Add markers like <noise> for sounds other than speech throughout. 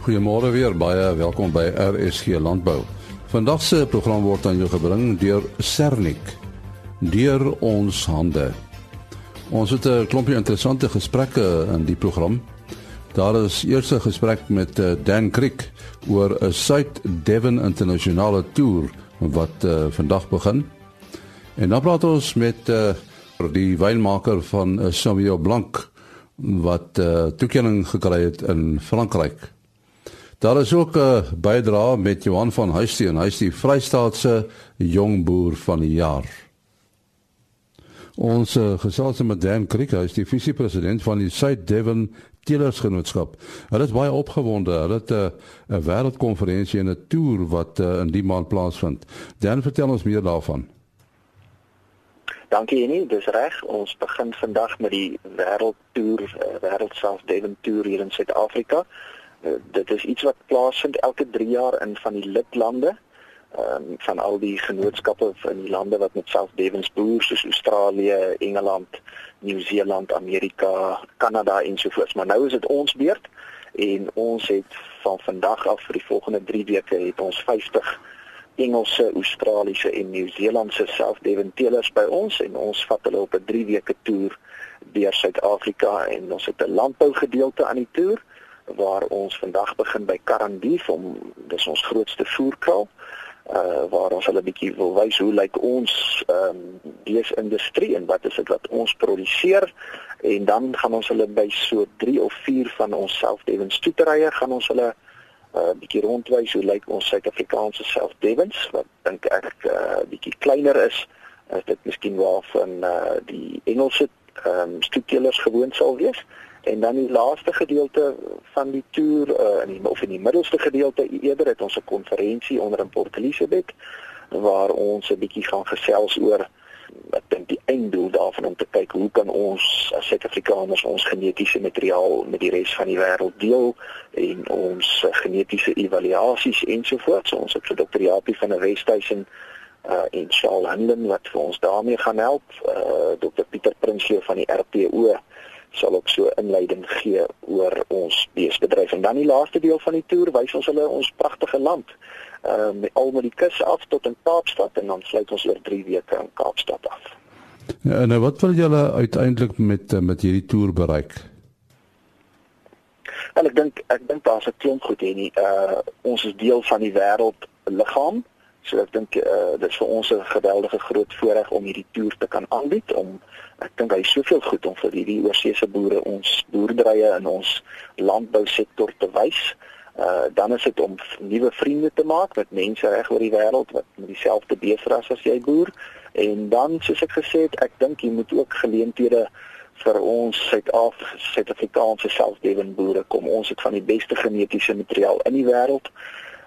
Goeiemôre weer, baie welkom by RSG Landbou. Vandag se program word aan jou gebring deur Sernik. Deur ons hande. Ons het 'n klompie interessante gesprekke in die program. Daar is eers 'n gesprek met eh, Dan Creek oor 'n Suid Devon internasionale toer wat uh, vandag begin. En dan praat ons met uh, die wynmaker van uh, Sauvignon Blanc wat uh, toekenning gekry het in Frankryk. Daar is ook 'n bydrae met Johan van Huisteen, hy is die Vrystaatse jong boer van die jaar. Ons uh, gesels met Dan Kriek, hy is die visiepresident van die South Devon Teelersgenootskap. Hulle is baie opgewonde. Hulle het eh, 'n uh, wêreldkonferensie en 'n toer wat uh, in die maand plaasvind. Dan vertel ons meer daarvan. Dankie Jenny, dis reg. Ons begin vandag met die wêreldtoer, uh, wêreld South Devon toer hier in Suid-Afrika. Uh, dit is iets wat plaasvind elke 3 jaar in van die lidlande um, van al die genootskappe in die lande wat met Devons boer soos Australië, Engeland, Nieu-Seeland, Amerika, Kanada ensovoorts. Maar nou is dit ons beurt en ons het van vandag af vir die volgende 3 weke het ons 50 Engelse, Australiese en Nieu-Seelandse teelers by ons en ons vat hulle op 'n 3 weke toer deur Suid-Afrika en ons het 'n landbou gedeelte aan die toer waar ons vandag begin by Karandief om dis ons grootste voerkraal uh waar ons hulle bietjie wil wys hoe lyk ons ehm um, beesindustrie en wat is dit wat ons produseer en dan gaan ons hulle by so 3 of 4 van ons selfdevens toeterye gaan ons hulle 'n uh, bietjie rondwys hoe lyk ons Suid-Afrikaanse selfdevens wat dink ek 'n uh, bietjie kleiner is as dit miskien waarvan uh, die Engelse ehm um, stoetjielers gewoon sal wees. En dan die laaste gedeelte van die toer uh, in die of in die middelste gedeelte eerder het ons 'n konferensie onder in Port Elizabeth waar ons 'n bietjie gaan gesels oor ek dink die einddoel daarvan om te kyk hoe kan ons as Suid-Afrikaners ons genetiese materiaal met die res van die wêreld deel en ons uh, genetiese evaluasies ensovoorts. So ons het vir Dr. Japie van der Westhuizen uh en Charles Hanlon wat vir ons daarmee gaan help. Uh Dr. Pieter Prinsloo van die RPO sal ook so inleiding gee oor ons beesbedryf en dan die laaste deel van die toer wys ons hulle ons pragtige land ehm uh, al met die kus af tot in Kaapstad en dan sluit ons oor 3 weke in Kaapstad af. Ja, nou wat wil julle uiteindelik met met hierdie toer bereik? En ek dink ek dink daar's 'n klomp goed hier nie. Uh ons is deel van die wêreld liggaam. So ek dink uh dit is vir ons 'n geweldige groot voorreg om hierdie toer te kan aanbied om ek dink hy is soveel goed om vir hierdie oorseese boere ons boerderye in ons landbousektor te wys. Uh dan is dit om nuwe vriende te maak met mense reg oor die wêreld wat met dieselfde beesras as jy boer. En dan soos ek gesê het, ek dink jy moet ook geleenthede vir ons Suid-Afrikaanse selfdewende boere kom. Ons het van die beste genetiese materiaal in die wêreld.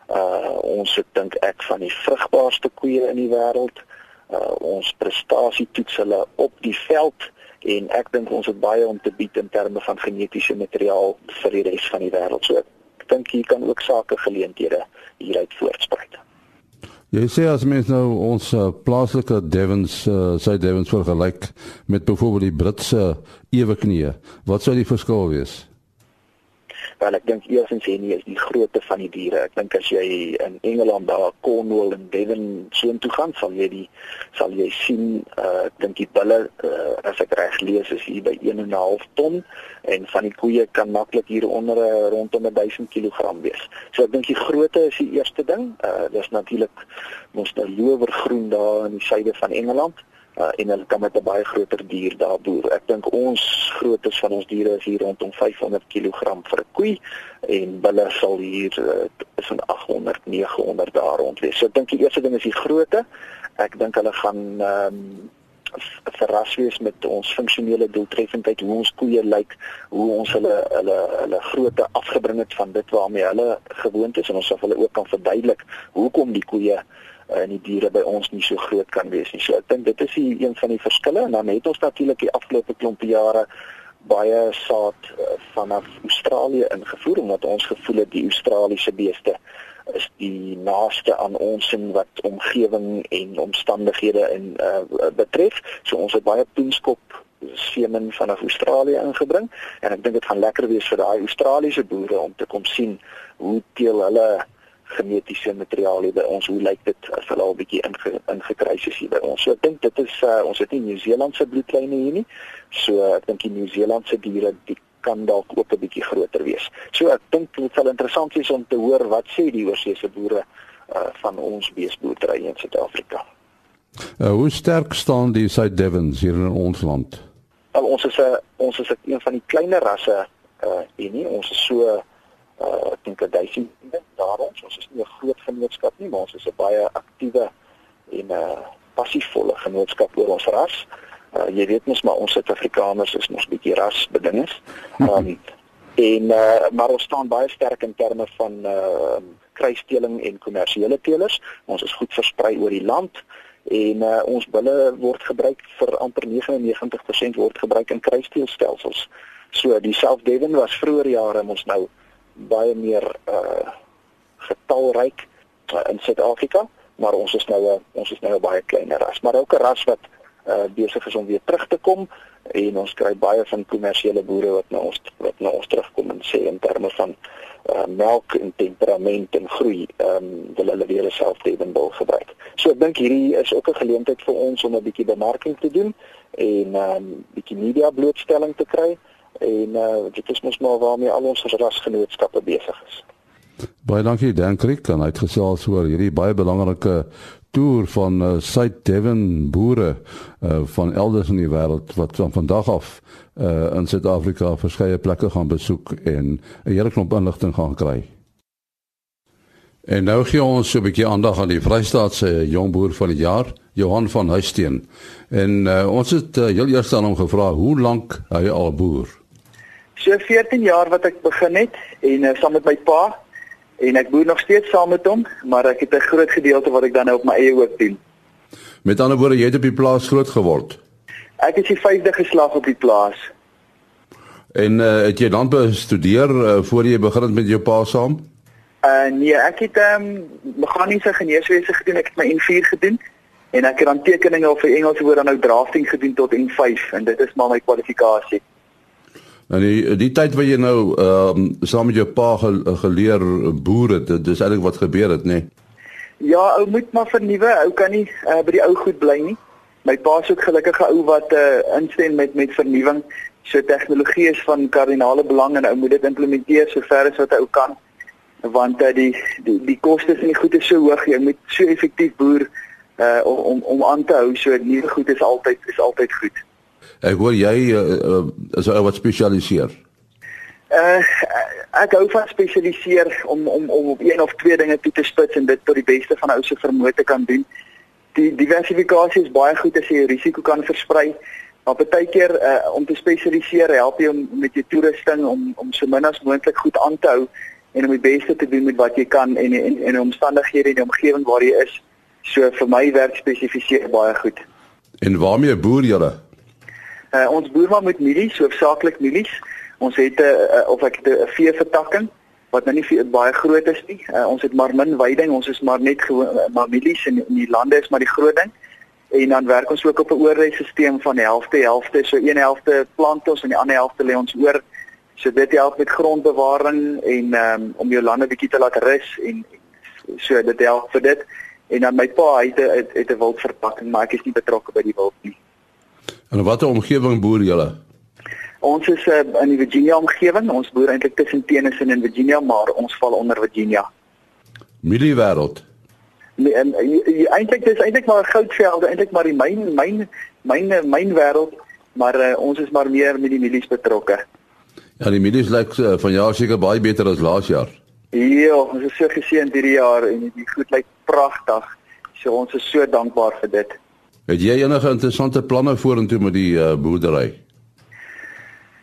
Uh ons het dink ek van die vrugbaarste koeie in die wêreld uh, ons prestasie toets hulle op die veld en ek dink ons het baie om te bied in terme van genetiese materiaal vir die res van die wêreld. So ek dink hier kan ook sake geleenthede hieruit voortspruit. Jy sê as mens nou ons uh, plaaslike Devons uh, sy Devons vergelyk met byvoorbeeld die Britse eweknieë, wat sou die verskil wees? Wel ek dink eersins hier nie is die grootte van die diere. Ek dink as jy in Engeland daar Cornwall en Devon soontoe gaan, sal jy die sal jy sien uh, ek dink die bulle uh, as ek reg lees is hier by 1.5 ton en van die koeie kan maklik hier onder uh, rondom 1000 kg wees. So ek dink die grootte is die eerste ding. Uh, dis natuurlik mos nou lowergroen daar in die suide van Engeland uh, en hulle kan met 'n baie groter dier daar boer. Ek dink ons grootes van ons diere is hier rondom 500 kg vir 'n koei en bulle sal hier uh, tussen 800 900 daar rond wees. So ek dink die eerste ding is die grootte. Ek dink hulle gaan ehm um, verras wees met ons funksionele doeltreffendheid hoe ons koeie lyk, hoe ons hulle hulle hulle grootte afgebring het van dit waarmee hulle gewoond is en ons sal hulle ook kan verduidelik hoekom die koeie en die diere by ons nie so groot kan wees nie. So ek dink dit is hier een van die verskille en dan het ons natuurlik die afgelope klompe jare baie saad uh, vanaf Australië ingevoer omdat ons gevoel het die Australiese beeste is die naaste aan ons in wat omgewing en omstandighede in uh, betref. So ons het baie poenskop semen vanaf Australië ingebring en ek dink dit gaan lekker wees vir daai Australiese boere om te kom sien hoe teel hulle genetiese materiaal by ons hoe lyk dit as hulle al bietjie inge, ingekruis is hier by ons. So ek dink dit is uh, ons het nie Nieu-Seelandse bloedlyne hier nie. So ek dink die Nieu-Seelandse diere die kan dalk ook 'n bietjie groter wees. So ek dink dit sal interessant wees om te hoor wat sê die oorseese boere uh, van ons beesboerdery in Suid-Afrika. Uh, hoe sterk staan die South Devons hier in ons land? Al ons is 'n ons is een van die kleiner rasse uh hier nie. Ons is so uh ek dink 1000 daar ons. Ons is nie 'n groot genootskap nie, maar ons is 'n baie aktiewe en 'n uh, passievolle genootskap oor ons ras. Uh jy weet mos maar ons Suid-Afrikaners is mos bietjie rasbedinges. Um en uh maar ons staan baie sterk in terme van uh kruisteling en kommersiële teelers. Ons is goed versprei oor die land en uh, ons bulle word gebruik vir amper 99% word gebruik in kruisteelstelsels. So die South Devon was vroeër jare ons nou baie meer uh getalryk uh, in Suid-Afrika, maar ons is nou 'n ons is nou 'n baie kleiner ras, maar ook 'n ras wat uh besig is om weer terug te kom en ons kry baie van kommersiële boere wat na ons wat na ons terugkom en sê in terme van uh melk en temperament en groei, ehm um, wil hulle weer self Devonbull gebruik. So ek dink hierdie is ook 'n geleentheid vir ons om 'n bietjie bemarking te doen en ehm um, bietjie media blootstelling te kry en uh dit is mos maar waarmee al ons rasgenootskappe besig is. Baie dankie Dan Kriek en uitgesels oor hierdie baie belangrike toer van uh, South Devon boere uh, van elders in die wêreld wat van vandag af uh, in Suid-Afrika verskeie plekke gaan besoek en 'n hele klomp inligting gaan kry. En nou gee ons so 'n bietjie aandag aan die Vrystaatse jong boer van die jaar, Johan van Huisteen. En uh, ons het uh, heel eers aan hom gevra hoe lank hy al boer. So 14 jaar wat ek begin het en uh, saam met my pa en ek boer nog steeds saam met hom, maar ek het 'n groot gedeelte wat ek dan nou op my eie ook doen. Met ander woorde, jy het op die plaas groot geword. Ek is die vyfde geslag op die plaas. En uh, het jy dan bestudeer uh, voor jy begin het met jou pa saam? Uh nee, ek het ehm um, meganiese geneeswese gedoen. Ek het my N4 gedoen en ek het dan tekeninge of vir Engelse woord dan nou drafting gedoen tot N5 en dit is maar my kwalifikasie. En die die tyd wat jy nou ehm um, saam met jou pa geleer boer het, dis eintlik wat gebeur het, nê? Nee? Ja, ou moet maar vernuwe. Ou kan nie uh, by die ou goed bly nie. My pa is ook gelukkige ou wat uh, instem met met vernuwing. So tegnologie is van kardinale belang en ou moet dit implementeer sover as wat hy kan. Want uh, die die die kostes en die goed is so hoog, jy moet so effektief boer uh om om aan te hou so nuwe goed is altyd is altyd goed. Ek hoor jy uh, uh, is ou wat spesialiseer. Uh ek hou van spesialiseer om om om op een of twee dinge toe te spits en dit tot die beste van ou se vermoë te kan doen. Die diversifikasie is baie goed as jy risiko kan versprei. Maar baie keer uh, om te spesialiseer help jy om met jou toerusting om om so min as moontlik goed aan te hou en om die beste te doen met wat jy kan en en en omstandighede in die omgewing waar jy is. So vir my werk spesifiseer baie goed. En waarmee boer julle? Uh, ons boer maar met mielies, hoofsaaklik mielies. Ons het 'n uh, of ek 'n vee vertakking wat nou nie baie groot is nie. Uh, ons het maar min weiding. Ons is maar net gewoon uh, maar mielies en in die lande is maar die groot ding. En dan werk ons ook op 'n oorreisisteem van helfte helfte. So een helfte plant ons en die ander helfte lê ons oor. So dit help met grondbewaring en um, om jou lande bietjie te laat rus en so dit help vir dit. En dan my pa het 'n het 'n wildverpakking, maar ek is nie betrokke by die wild nie. En watter omgewing boer julle? Ons is uh, in die Virginia omgewing. Ons boer eintlik tussen Tennessee en Virginia, maar ons val onder Virginia. Mielie wêreld. Nee, en eintlik dis eintlik maar goudvelde, eintlik maar die myn myn myn myn wêreld, maar uh, ons is maar meer met die mielies betrokke. Ja, die mielies lyk uh, van jaar seker baie beter as laas jaar. Ja, ons is so geseënd hierdie jaar en die goed lyk pragtig. So ons is so dankbaar vir dit. Het jy enige interessante planne vorentoe met die uh, boerdery?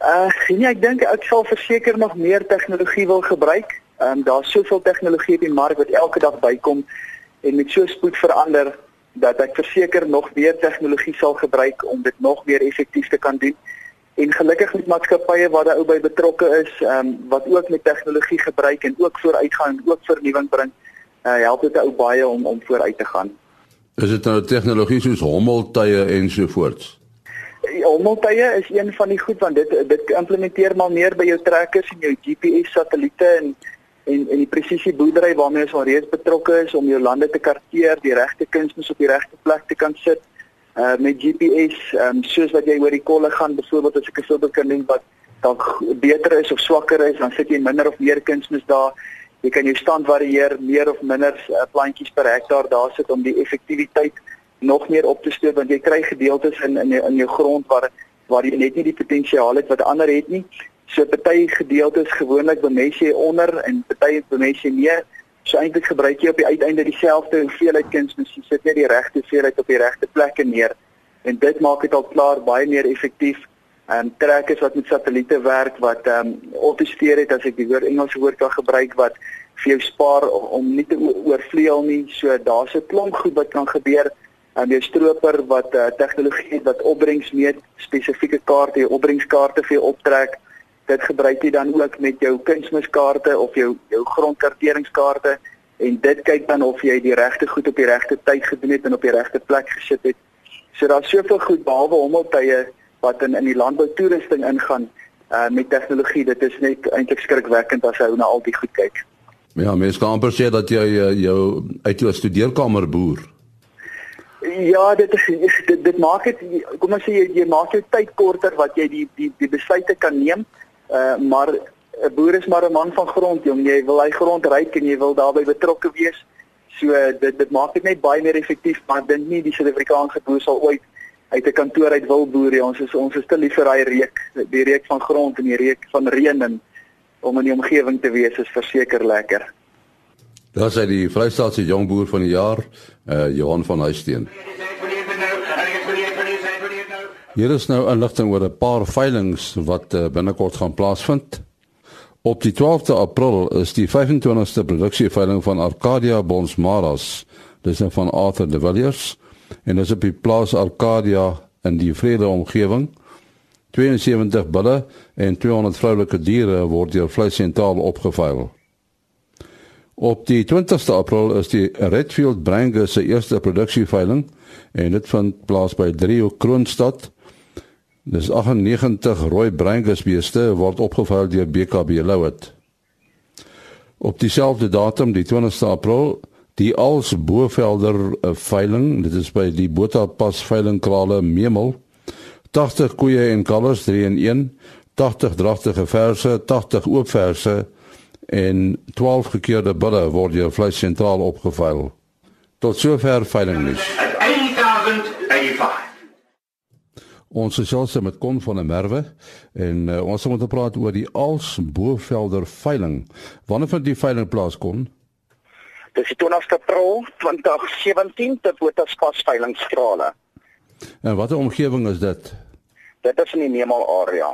Uh, nee, ek dink ek sal verseker nog meer tegnologie wil gebruik. Ehm um, daar's soveel tegnologie op die mark wat elke dag bykom en met so spoed verander dat ek verseker nog meer tegnologie sal gebruik om dit nog meer effektief te kan doen. En gelukkig met maatskappye waar daar ou by betrokke is, ehm um, wat ook met tegnologie gebruik en ook vooruitgaan en ook vernuwing bring, uh, help dit ou baie om om vooruit te gaan. Is dit nou tegnologie soos hommeltuie en so voorts? Hommeltye is een van die goed want dit dit implementeer maar meer by jou trekkers en jou GPS satelliete en en en die presisie boerdery waarmee ons al reeds betrokke is om jou lande te karteer, die regte kunsmis op die regte plek te kan sit. Uh met GPS, um soos wat jy oor die kolle gaan, byvoorbeeld as ek 'n voorbeeld kan neem wat dan beter is of swakker is, dan sit jy minder of meer kunsmis daar. Jy kan jou stand varieer, meer of minder uh, plantjies per hektaar daar sit om die effektiwiteit nog meer op te stoot want jy kry gedeeltes in in jou, in jou grond waar waar jy net nie die potensiaal het wat ander het nie. So party gedeeltes gewoonlik bemes jy onder en party bemes jy meer. So eintlik gebruik jy op die uiteinde dieselfde hoeveelheid kunsmis, jy sit net die regte hoeveelheid op die regte plekke neer en dit maak dit al klaar baie meer effektief. En um, trekkers wat met satelliete werk wat ehm um, autosteer het as ek die woord Engelse woord kan gebruik wat vir jou spaar om nie te oorvleuel nie. So daar's 'n klomp goed wat kan gebeur en die stroper wat uh, tegnologie het wat opbrengs meet spesifieke kaarte, jou opbrengskaarte vir jou optrek. Dit gebruik jy dan ook met jou kunsmiskaarte of jou jou grondkarteringskaarte en dit kyk dan of jy die regte goed op die regte tyd gedoen het en op die regte plek gesit het. So daar's soveel goed behalwe hommeltye wat in in die landboutoerusting ingaan uh, met tegnologie. Dit is net eintlik skrikwekkend as jy na al die goed kyk. Ja, mens kan amper sê dat jy uh, jou uit jou studeerkamer boer. Ja, dit is <laughs> dit, dit maak dit kom ons sê jy, jy maak jou tyd korter wat jy die die die besluite kan neem. Uh maar 'n boer is maar 'n man van grond, jong. Jy wil hy grond ryk en jy wil daarbey betrokke wees. So dit dit maak dit net baie meer effektief, maar ek dink nie die Suid-Afrikaanse boer sal ooit uit 'n kantoor uit wil boer nie. Ons is ons is te lief vir daai reuk, die reuk van grond en die reuk van reën en om in die omgewing te wees is verseker lekker. Daar sê die Vrystaatse jong boer van die jaar, uh Johan van Huisteen. Hier is nou inligting oor 'n paar veilinge wat uh, binnekort gaan plaasvind. Op die 12de April is die 25ste produksieveiling van Arcadia Bonsmaras. Dis nou van Arthur de Villiers en dit is op die plaas Arcadia in die vrede omgewing. 72 bulle en 200 vroulike diere word deur Vleis Sentraal opgeveil. Op die 20ste April is die Redfield Brangus se eerste produksieveiling en dit vind plaas by Drio Kroonstad. Dis 98 rooi Brangus beeste word opgeveil deur BKB Louet. Op dieselfde datum, die 20ste April, die Als Bovelder eh, veiling, dit is by die Botapas veilingkrale Memel. 80 koeie en kalvers 3 in 1, 80 dragtige verse, 80 oop verse en 12 gekeerde bulle word deur vleis sentraal opgeveil. Tot sover veiling nuus. Ons gesels met Kon van der Merwe en uh, ons moet praat oor die Als Bovelder veiling. Wanneer vind die veiling plaas kon? Dis die 20ste April 2017 te Botaspas veilingstrale. En watter omgewing is dit? Dit is in die Nemal area.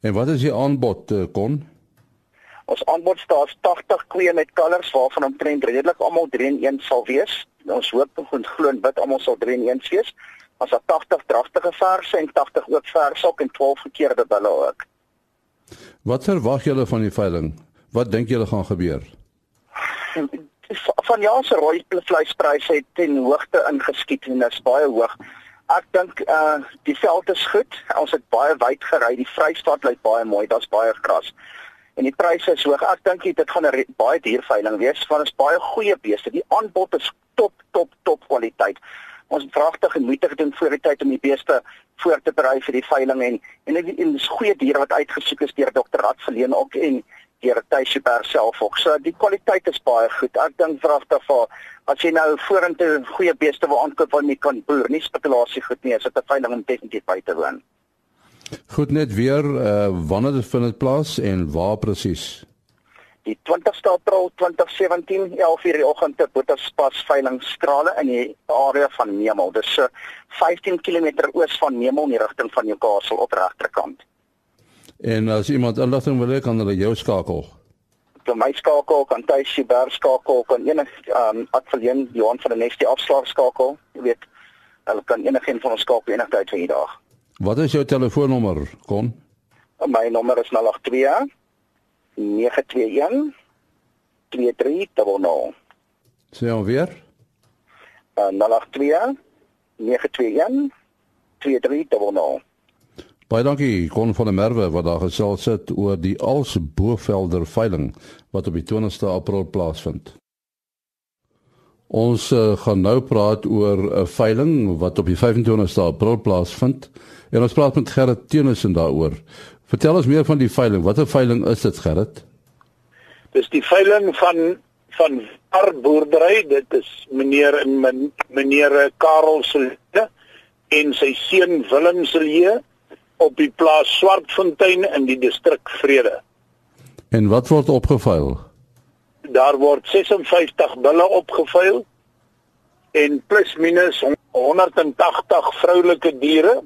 En wat is die aanbod kon? Ons aanbod staan 80 koeie met kalvers waarvan omtrent redelik almal 3 in 1 sal wees. Ons hoop en glo en bid almal sal 3 in 1 wees. Ons het 80 dragtige verse en 80 ook versok en 12 gekeerde bulle ook. Wat verwag julle van die veiling? Wat dink julle gaan gebeur? Van jaar se rooi vleispryse het ten hoogte ingeskiet en dit is baie hoog. Ek dink uh die veld is goed. Ons het baie wyd gery. Die Vrystaat lyk baie mooi. Daar's baie gras en die pryse is hoog. Ek dink dit gaan 'n baie duur veiling wees want ons baie goeie beeste. Die aanbod is top top top kwaliteit. Ons het vragtig en moeite gedoen voor die tyd om die beeste voor te berei vir die veiling en en dit is goeie diere wat uitgesoek is deur Dr. Rad verleen ook en deur Tuisberg self ook. So die kwaliteit is baie goed. Ek dink vragtig vir as jy nou vorentoe goeie beeste wil aankoop wat jy kan boer, nie spekulasie goed nie, as dit 'n veiling om definitief by te woon. Goed net weer uh, wanneer dit vind dit plaas en waar presies? Die 20ste April 2017, 11:00 die oggend te Botaspas veilingstrale in die area van Memel. Dis so 15 km oos van Memel in die rigting van Newcastle op regterkant. En as iemand inligting wil hê, kan hulle jou skakel. Vir my skakel kan Tuisie Berg skakel, kan enig um adverleen Johan van der Nest die afslag skakel. Jy weet, hulle kan enigiemand van ons skakel enigtyd van die dag. Wat is jou telefoonnommer, Kon? My nommer is 082 921 2300. Sê hom weer. Uh, 082 921 2300. Baie dankie Kon van der Merwe wat daar gesels het oor die Als Bovelder veiling wat op die 20ste April plaasvind. Ons uh, gaan nou praat oor 'n veiling wat op die 25ste April plaasvind en ons praat met Gerrit Teunissen daaroor. Vertel ons meer van die veiling. Watter veiling is dit Gerrit? Dis die veiling van van Arboerdery. Dit is meneer en meneer Karel se en sy seun Willem se op die plaas Swartfontein in die distrik Vrede. En wat word opgeveil? Daar word 56 bulle opgeveil en plus minus 180 vroulike diere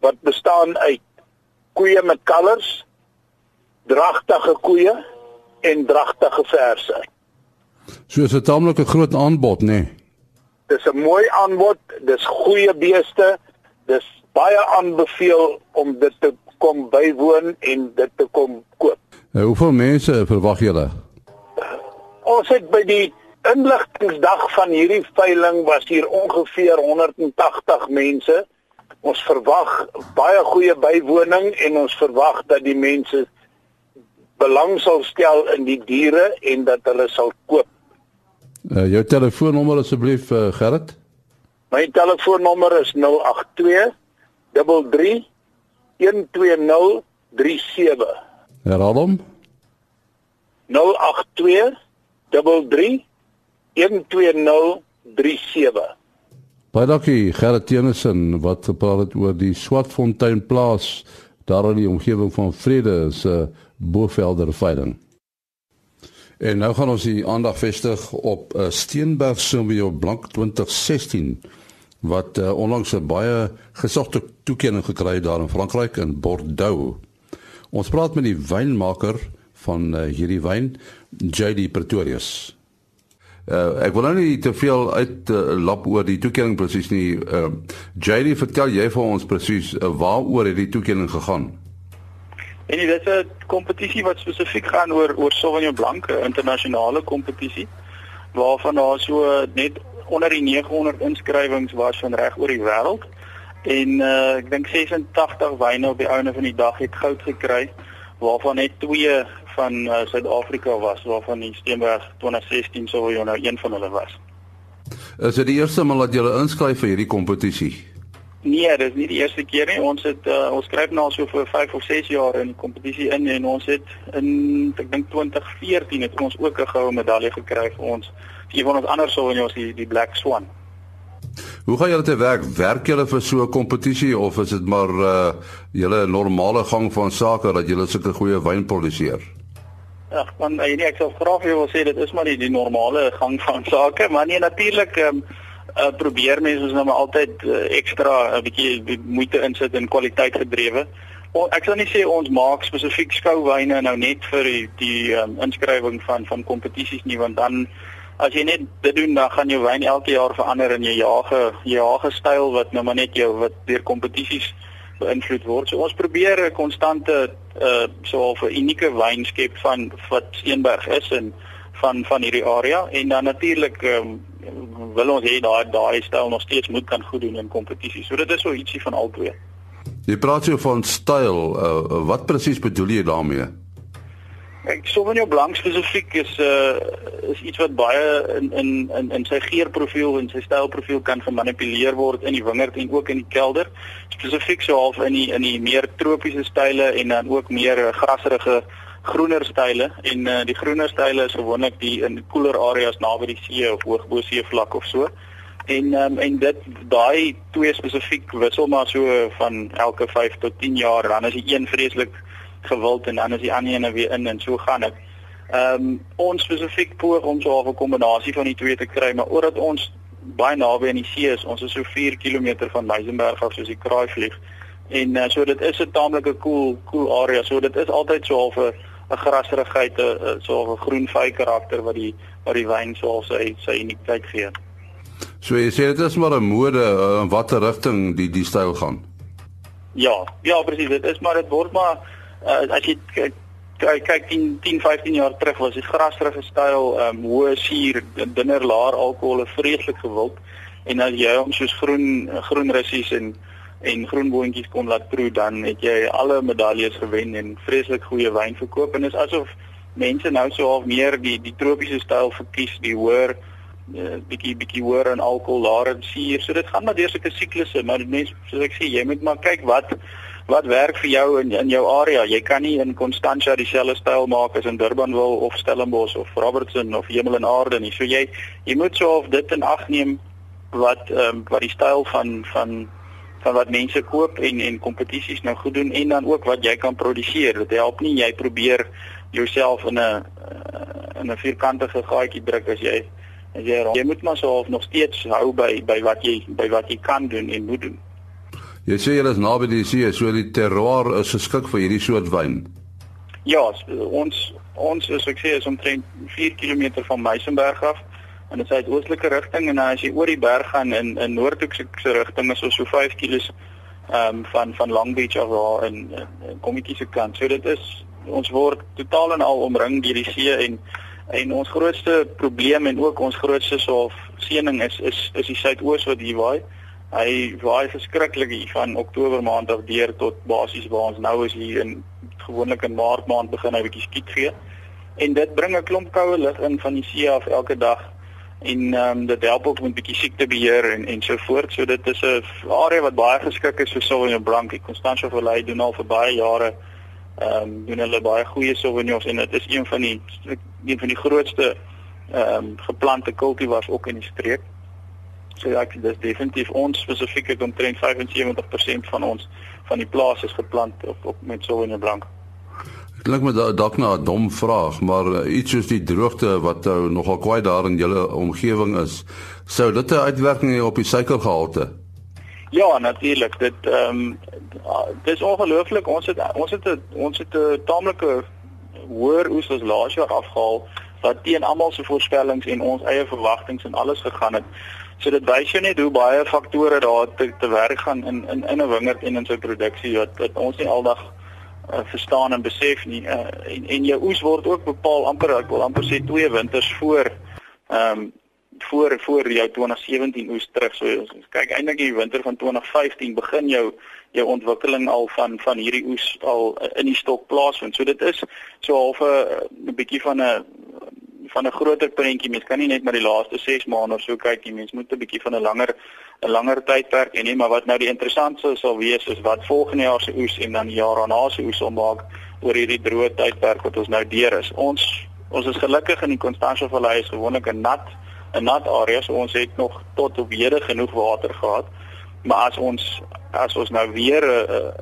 wat bestaan uit koeie met kalvers, dragtige koeie en dragtige verse. So is 'n taamlike groot aanbod, nê? Nee. Dis 'n mooi aanbod, dis goeie beeste, dis baie aanbeveel om dit te kom bywoon en dit te kom koop. Nou, hoeveel mense verwag julle? Ons het by die inligtingsdag van hierdie veiling was hier ongeveer 180 mense. Ons verwag baie goeie bywoning en ons verwag dat die mense belang sal stel in die diere en dat hulle sal koop. Uh, jou telefoonnommer asseblief uh, Gerrit? My telefoonnommer is 082 33 12037. Herhaal hom. 082 33 12037. Baie dankie Gerrit Tenison wat gepraat het oor die Swartfontein plaas daar in die omgewing van Vrede se uh, Bovelder veiling. En nou gaan ons die aandag vestig op uh, Steenberg Sauvignon Blanc 2016 wat uh, onlangs 'n baie gesogte toekenning gekry het daar in Frankryk in Bordeaux. Ons praat met die wynmaker van uh, hierdie wyn, JD Pretorius. Uh, ek wil nou nie te veel uit uh, lap oor die toekenning presies nie. Uh, JD, vertel jy vir ons presies uh, waaroor het die toekenning gegaan? En dit is 'n kompetisie wat spesifiek gaan oor oor Sauvignon Blanc, 'n internasionale kompetisie waarvan daar so net onder die 900 inskrywings was van reg oor die wêreld. En uh, ek dink 86 wyne op die einde van die dag het goud gekry waarvan net twee van uh, Suid-Afrika was waarvan die Steenberg 2016 sou jy nou een van hulle was. Is dit die eerste maal dat jy inskryf vir hierdie kompetisie? Nee, dit is nie die eerste keer nie. Ons het uh, ons skryf nou al so vir 5 of 6 jaar in die kompetisie in en ons het in ek dink 2014 het ons ook 'n goue medalje gekry vir ons een van ons ander soorte die die Black Swan. Hoe gaan julle te werk? Werk julle vir so 'n kompetisie of is dit maar uh julle normale gang van sake dat julle sulke goeie wyn produseer? Ja, man, nee, ek sou graag wil sê dit is maar die, die normale gang van sake, maar nee natuurlik ehm um, uh, probeer mense ons nou maar altyd uh, ekstra 'n bietjie moeite insit in kwaliteit gedrewe. Ek sal nie sê ons maak spesifiek skouwyne nou net vir die die um, inskrywing van van kompetisies nie, want dan as jy net dit doen dan gaan jou wyn elke jaar verander in jou jage jage styl wat nou maar net jou wat deur kompetisies beïnvloed word. So ons probeer 'n konstante uh so 'n unieke wyn skep van wat Steenberg is en van van hierdie area en dan natuurlik um, wil ons hê daai daai styl nog steeds moet kan goed doen in kompetisies. So dit is so ietsie van albei. Jy praat jy van styl, uh, wat presies bedoel jy daarmee? Ek Sauvignon Blanc spesifiek is uh is iets wat baie in in in in sy geurprofiel en sy stylprofiel kan gemanipuleer word in die wingerd en ook in die kelder. Spesifiek so half in die in die meer tropiese style en dan ook meer grasserige groener style en uh die groener style is gewoonlik die in koeler areas naby die see of hoog bo seevlak of so. En um, en dit daai twee spesifiek wissel maar so van elke 5 tot 10 jaar dan is die een vreeslik gewild en dan is die ander ene weer in en so gaan dit. Ehm um, ons spesifiek poog om so 'n kombinasie van die twee te kry, maar omdat ons baie naby aan die see is, ons is so 4 km van Meisenberg af soos die kraai vlieg. En uh, so dit is 'n taamlike cool cool area. So dit is altyd so half 'n 'n grasserigheid, 'n so 'n groen vy karakter wat die wat die wyn so sy sy uniekheid gee. So jy sê dit is maar 'n mode uh, in watter rigting die die styl gaan. Ja, ja presies, dit is maar dit word maar uh, as jy kyk kyk 10 10 15 jaar terug was die grasrige styl um, hoë suur dunner laer alkohol vreeslik gewild en as jy hom soos groen groen russies en en groenboontjies kon laat proe dan het jy alle medaljes gewen en vreeslik goeie wyn verkoop en dit is asof mense nou so half meer die die tropiese styl verkies, die hoër uh, bietjie bietjie hoër in alkohol, laer in suur. So dit gaan maar deur sulke siklusse, maar mense soos ek sê, jy moet maar kyk wat wat werk vir jou in in jou area. Jy kan nie in Constantia dieselfde styl maak as in Durbanville of Stellenbosch of Robertson of Hemel en Aarde nie. So jy jy moet so of dit in ag neem wat ehm um, wat die styl van van van wat mense koop en en kompetisies nou goed doen en dan ook wat jy kan produseer. Dit help nie jy probeer jouself in 'n uh, in 'n vierkantige gaatjie druk as jy as jy jy moet maar so of nog steeds hou by by wat jy by wat jy kan doen en moet doen. Jy sê jy is naby die see, so die terroir is geskik vir hierdie soort wyn. Ja, ons ons is ek sê is omtrent 4 km van Meisenberg af in 'n suidoostelike rigting en as jy oor die berg gaan in in noordhoekse rigting is ons so 5 km um, van van Long Beach af daar in, in, in Kommetjie se kant. So dit is ons word totaal en al omring deur die see en en ons grootste probleem en ook ons grootste soof seëning is is is die suidoos wat hier waai. Hy waai verskriklik hier van Oktober maand af deur tot basies waar ons nou is hier in gewoonlik in Maart maand begin hy bietjie skiet gee. En dit bring 'n klomp koue lug in van die see af elke dag en ehm um, dit help ook met bietjie siektebeheer en en so voort. So dit is 'n area wat baie geskik is vir Sauvignon Blanc. Die Constantia Valley doen al vir baie jare ehm um, doen hulle baie goeie Sauvignons en dit is een van die een van die grootste ehm um, geplante kultivars ook in die streek. So ja, dit is definitief ons spesifiek het omtrent 75% van ons van die plaas is geplant op op met Sauvignon Blanc. Klink my dalk na 'n dom vraag, maar uh, iets soos die droogte wat nou nogal kwai daar in julle omgewing is, sou dit 'n uitwerking hê op die suikergehalte? Ja, natuurlik. Dit ehm um, dis ongelooflik. Ons het ons het 'n ons het 'n taamlike hoër oes as laas jaar afgehaal wat teen almal se voorspellings en ons eie verwagtinge en alles gegaan het. So dit wys jou net hoe baie faktore daar te, te werk gaan in in in 'n wingerd en in sy produksie wat wat ons nie aldag uh, verstaan en besef nie. Uh, en en jou oes word ook bepaal amper ek wil amper sê twee winters voor ehm um, voor voor jou 2017 oes terug. So kyk eintlik die winter van 2015 begin jou jou ontwikkeling al van van hierdie oes al uh, in die stok plaasvind. So dit is so half 'n bietjie van 'n van 'n groter prentjie. Mens kan nie net maar die laaste 6 maande of so kyk nie. Mens moet 'n bietjie van 'n langer 'n langer tydperk en nie, maar wat nou die interessantste sal wees is wat volgende jaar se oes en dan die jaar daarna se oes sal maak oor hierdie droë tydperk wat ons nou deur is. Ons ons is gelukkig in die Constantia Vallei is gewoonlik 'n nat 'n nat area. So ons het nog tot op hede genoeg water gehad. Maar as ons as ons nou weer 'n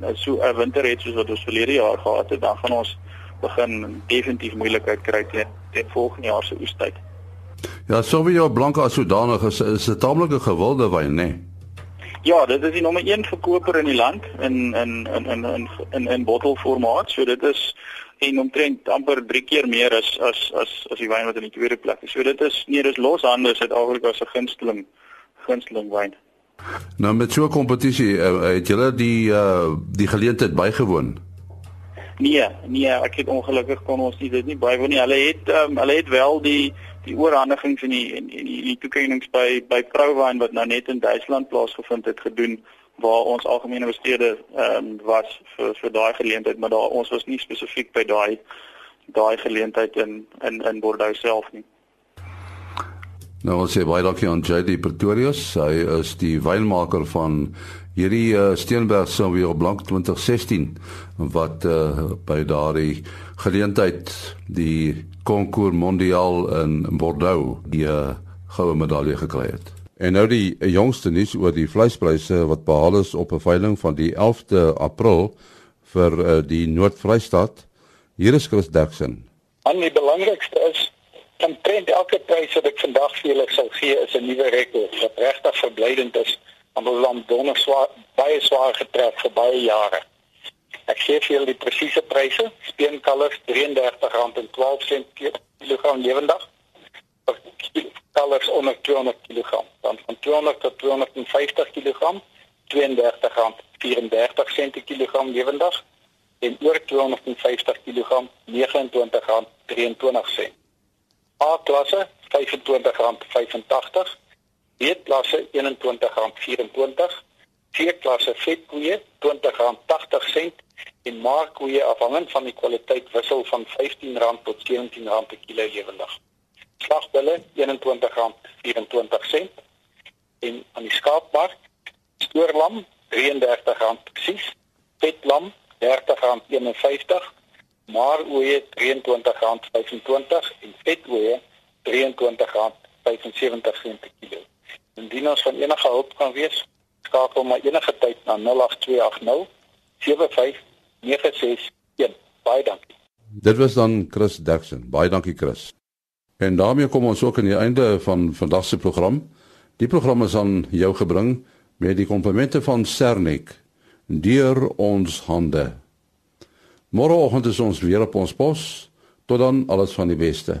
'n so 'n winter het soos wat ons verlede jaar gehad het, dan gaan ons begin definitief moeilikheid kry teen teen volgende jaar se oestyd. Ja, Sauvignon Blanc as sodanig is is 'n taamlike gewilde wyn, né? Nee? Ja, dit is die nommer 1 verkoper in die land in in in in in in, in bottelformaat. So dit is en omtrent amper 3 keer meer as as as as die wyn wat in die tweede plek is. So dit is nee, dis loshande Suid-Afrika se gunsteling gunsteling wyn. Nou met so 'n kompetisie, uh, het julle die uh die geleentheid bygewoon? Nee, nee, ek het ongelukkig kon ons nie dit nie bywoon nie. Hulle het um, hulle het wel die die oorhandiging van die en die, die toekennings by by Prouwine wat nou net in Duitsland plaasgevind het gedoen waar ons algemene bestede ehm um, was vir vir daai geleentheid, maar daar ons was nie spesifiek by daai daai geleentheid in in in Bordeaux self nie. Nou ons sê baie dankie aan JD Pretorius. Hy is die wynmaker van hierdie uh, Steenberg Sauvignon Blanc 2016 wat uh, by daardie geleentheid die Concours Mondial in Bordeaux die uh, goue medalje gekry het. En nou die jongste nuus oor die vleispryse wat behaal is op 'n veiling van die 11de April vir uh, die Noord-Vrystaat. Hier is Chris Derksen. En die belangrikste is dan trend elke prys wat ek vandag vir julle sal gee is 'n nuwe rekord wat regtig verblydend is want ons land donder swaar baie swaar getref vir baie jare. Ek gee vir julle die presiese pryse. Speenkalvers R33.12 per kilogram lewendig. Kalvers onder 200 kg, dan van 200 tot 250 kg R32.34 per kilogram lewendig en oor 250 kg R29.23. A klasse R25.85 B klasse R21.24 C-klasse vetkoeie R20.80 en markkoeie afhangend van die kwaliteit wissel van R15 tot R17 per kilo lewendig. Slagbulle R21.24 en aan die skaapmark stoorlam R33 presies, vetlam R30.51, maaroeie R23.25 en vetkoeie R23.75 per kilo. Indien ons van enige hulp kan wees, skakel maar enige tyd na 08280 75961. Baie dankie. Dit was dan Chris Derksen. Baie dankie Chris. En daarmee kom ons ook aan die einde van vandag se program. Die program is aan jou gebring met die komplimente van Sernik deur ons hande. Môreoggend is ons weer op ons pos. Tot dan alles van die beste.